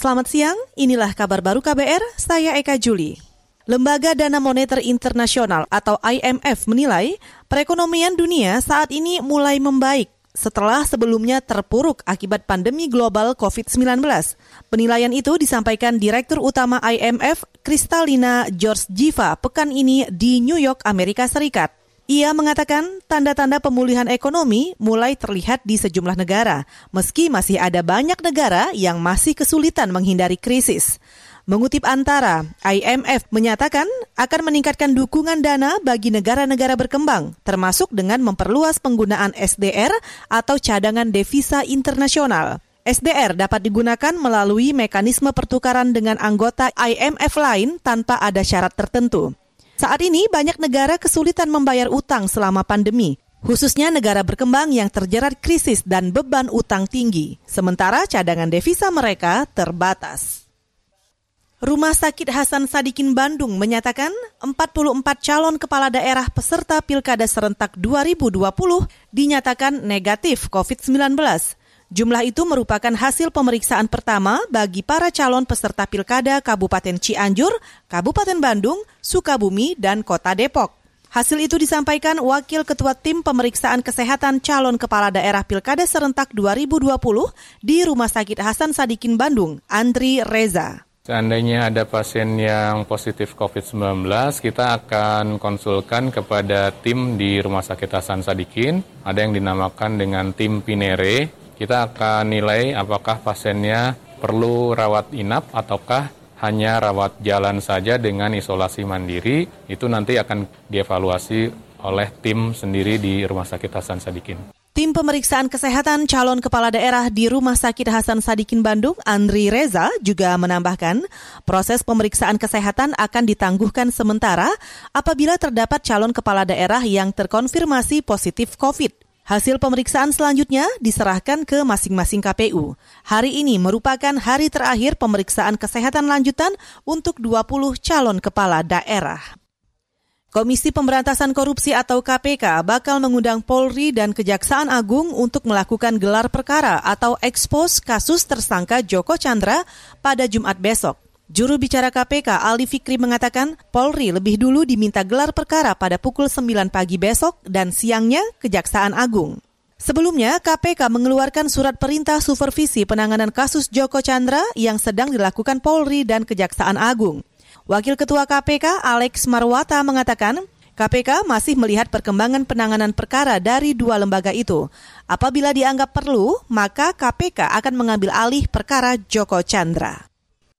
Selamat siang, inilah kabar baru KBR, saya Eka Juli. Lembaga Dana Moneter Internasional atau IMF menilai perekonomian dunia saat ini mulai membaik setelah sebelumnya terpuruk akibat pandemi global COVID-19. Penilaian itu disampaikan Direktur Utama IMF, Kristalina Georgieva, pekan ini di New York, Amerika Serikat. Ia mengatakan tanda-tanda pemulihan ekonomi mulai terlihat di sejumlah negara, meski masih ada banyak negara yang masih kesulitan menghindari krisis. Mengutip Antara, IMF menyatakan akan meningkatkan dukungan dana bagi negara-negara berkembang, termasuk dengan memperluas penggunaan SDR atau cadangan devisa internasional. SDR dapat digunakan melalui mekanisme pertukaran dengan anggota IMF lain tanpa ada syarat tertentu. Saat ini banyak negara kesulitan membayar utang selama pandemi, khususnya negara berkembang yang terjerat krisis dan beban utang tinggi, sementara cadangan devisa mereka terbatas. Rumah Sakit Hasan Sadikin Bandung menyatakan 44 calon kepala daerah peserta Pilkada serentak 2020 dinyatakan negatif COVID-19. Jumlah itu merupakan hasil pemeriksaan pertama bagi para calon peserta pilkada Kabupaten Cianjur, Kabupaten Bandung, Sukabumi, dan Kota Depok. Hasil itu disampaikan Wakil Ketua Tim Pemeriksaan Kesehatan Calon Kepala Daerah Pilkada Serentak 2020 di Rumah Sakit Hasan Sadikin Bandung, Andri Reza. Seandainya ada pasien yang positif COVID-19, kita akan konsulkan kepada tim di Rumah Sakit Hasan Sadikin. Ada yang dinamakan dengan tim Pinere kita akan nilai apakah pasiennya perlu rawat inap ataukah hanya rawat jalan saja dengan isolasi mandiri. Itu nanti akan dievaluasi oleh tim sendiri di Rumah Sakit Hasan Sadikin. Tim pemeriksaan kesehatan calon kepala daerah di Rumah Sakit Hasan Sadikin Bandung, Andri Reza, juga menambahkan proses pemeriksaan kesehatan akan ditangguhkan sementara apabila terdapat calon kepala daerah yang terkonfirmasi positif COVID. Hasil pemeriksaan selanjutnya diserahkan ke masing-masing KPU. Hari ini merupakan hari terakhir pemeriksaan kesehatan lanjutan untuk 20 calon kepala daerah. Komisi Pemberantasan Korupsi atau KPK bakal mengundang Polri dan Kejaksaan Agung untuk melakukan gelar perkara atau ekspos kasus tersangka Joko Chandra pada Jumat besok. Juru bicara KPK Ali Fikri mengatakan Polri lebih dulu diminta gelar perkara pada pukul 9 pagi besok dan siangnya Kejaksaan Agung. Sebelumnya, KPK mengeluarkan surat perintah supervisi penanganan kasus Joko Chandra yang sedang dilakukan Polri dan Kejaksaan Agung. Wakil Ketua KPK Alex Marwata mengatakan, KPK masih melihat perkembangan penanganan perkara dari dua lembaga itu. Apabila dianggap perlu, maka KPK akan mengambil alih perkara Joko Chandra.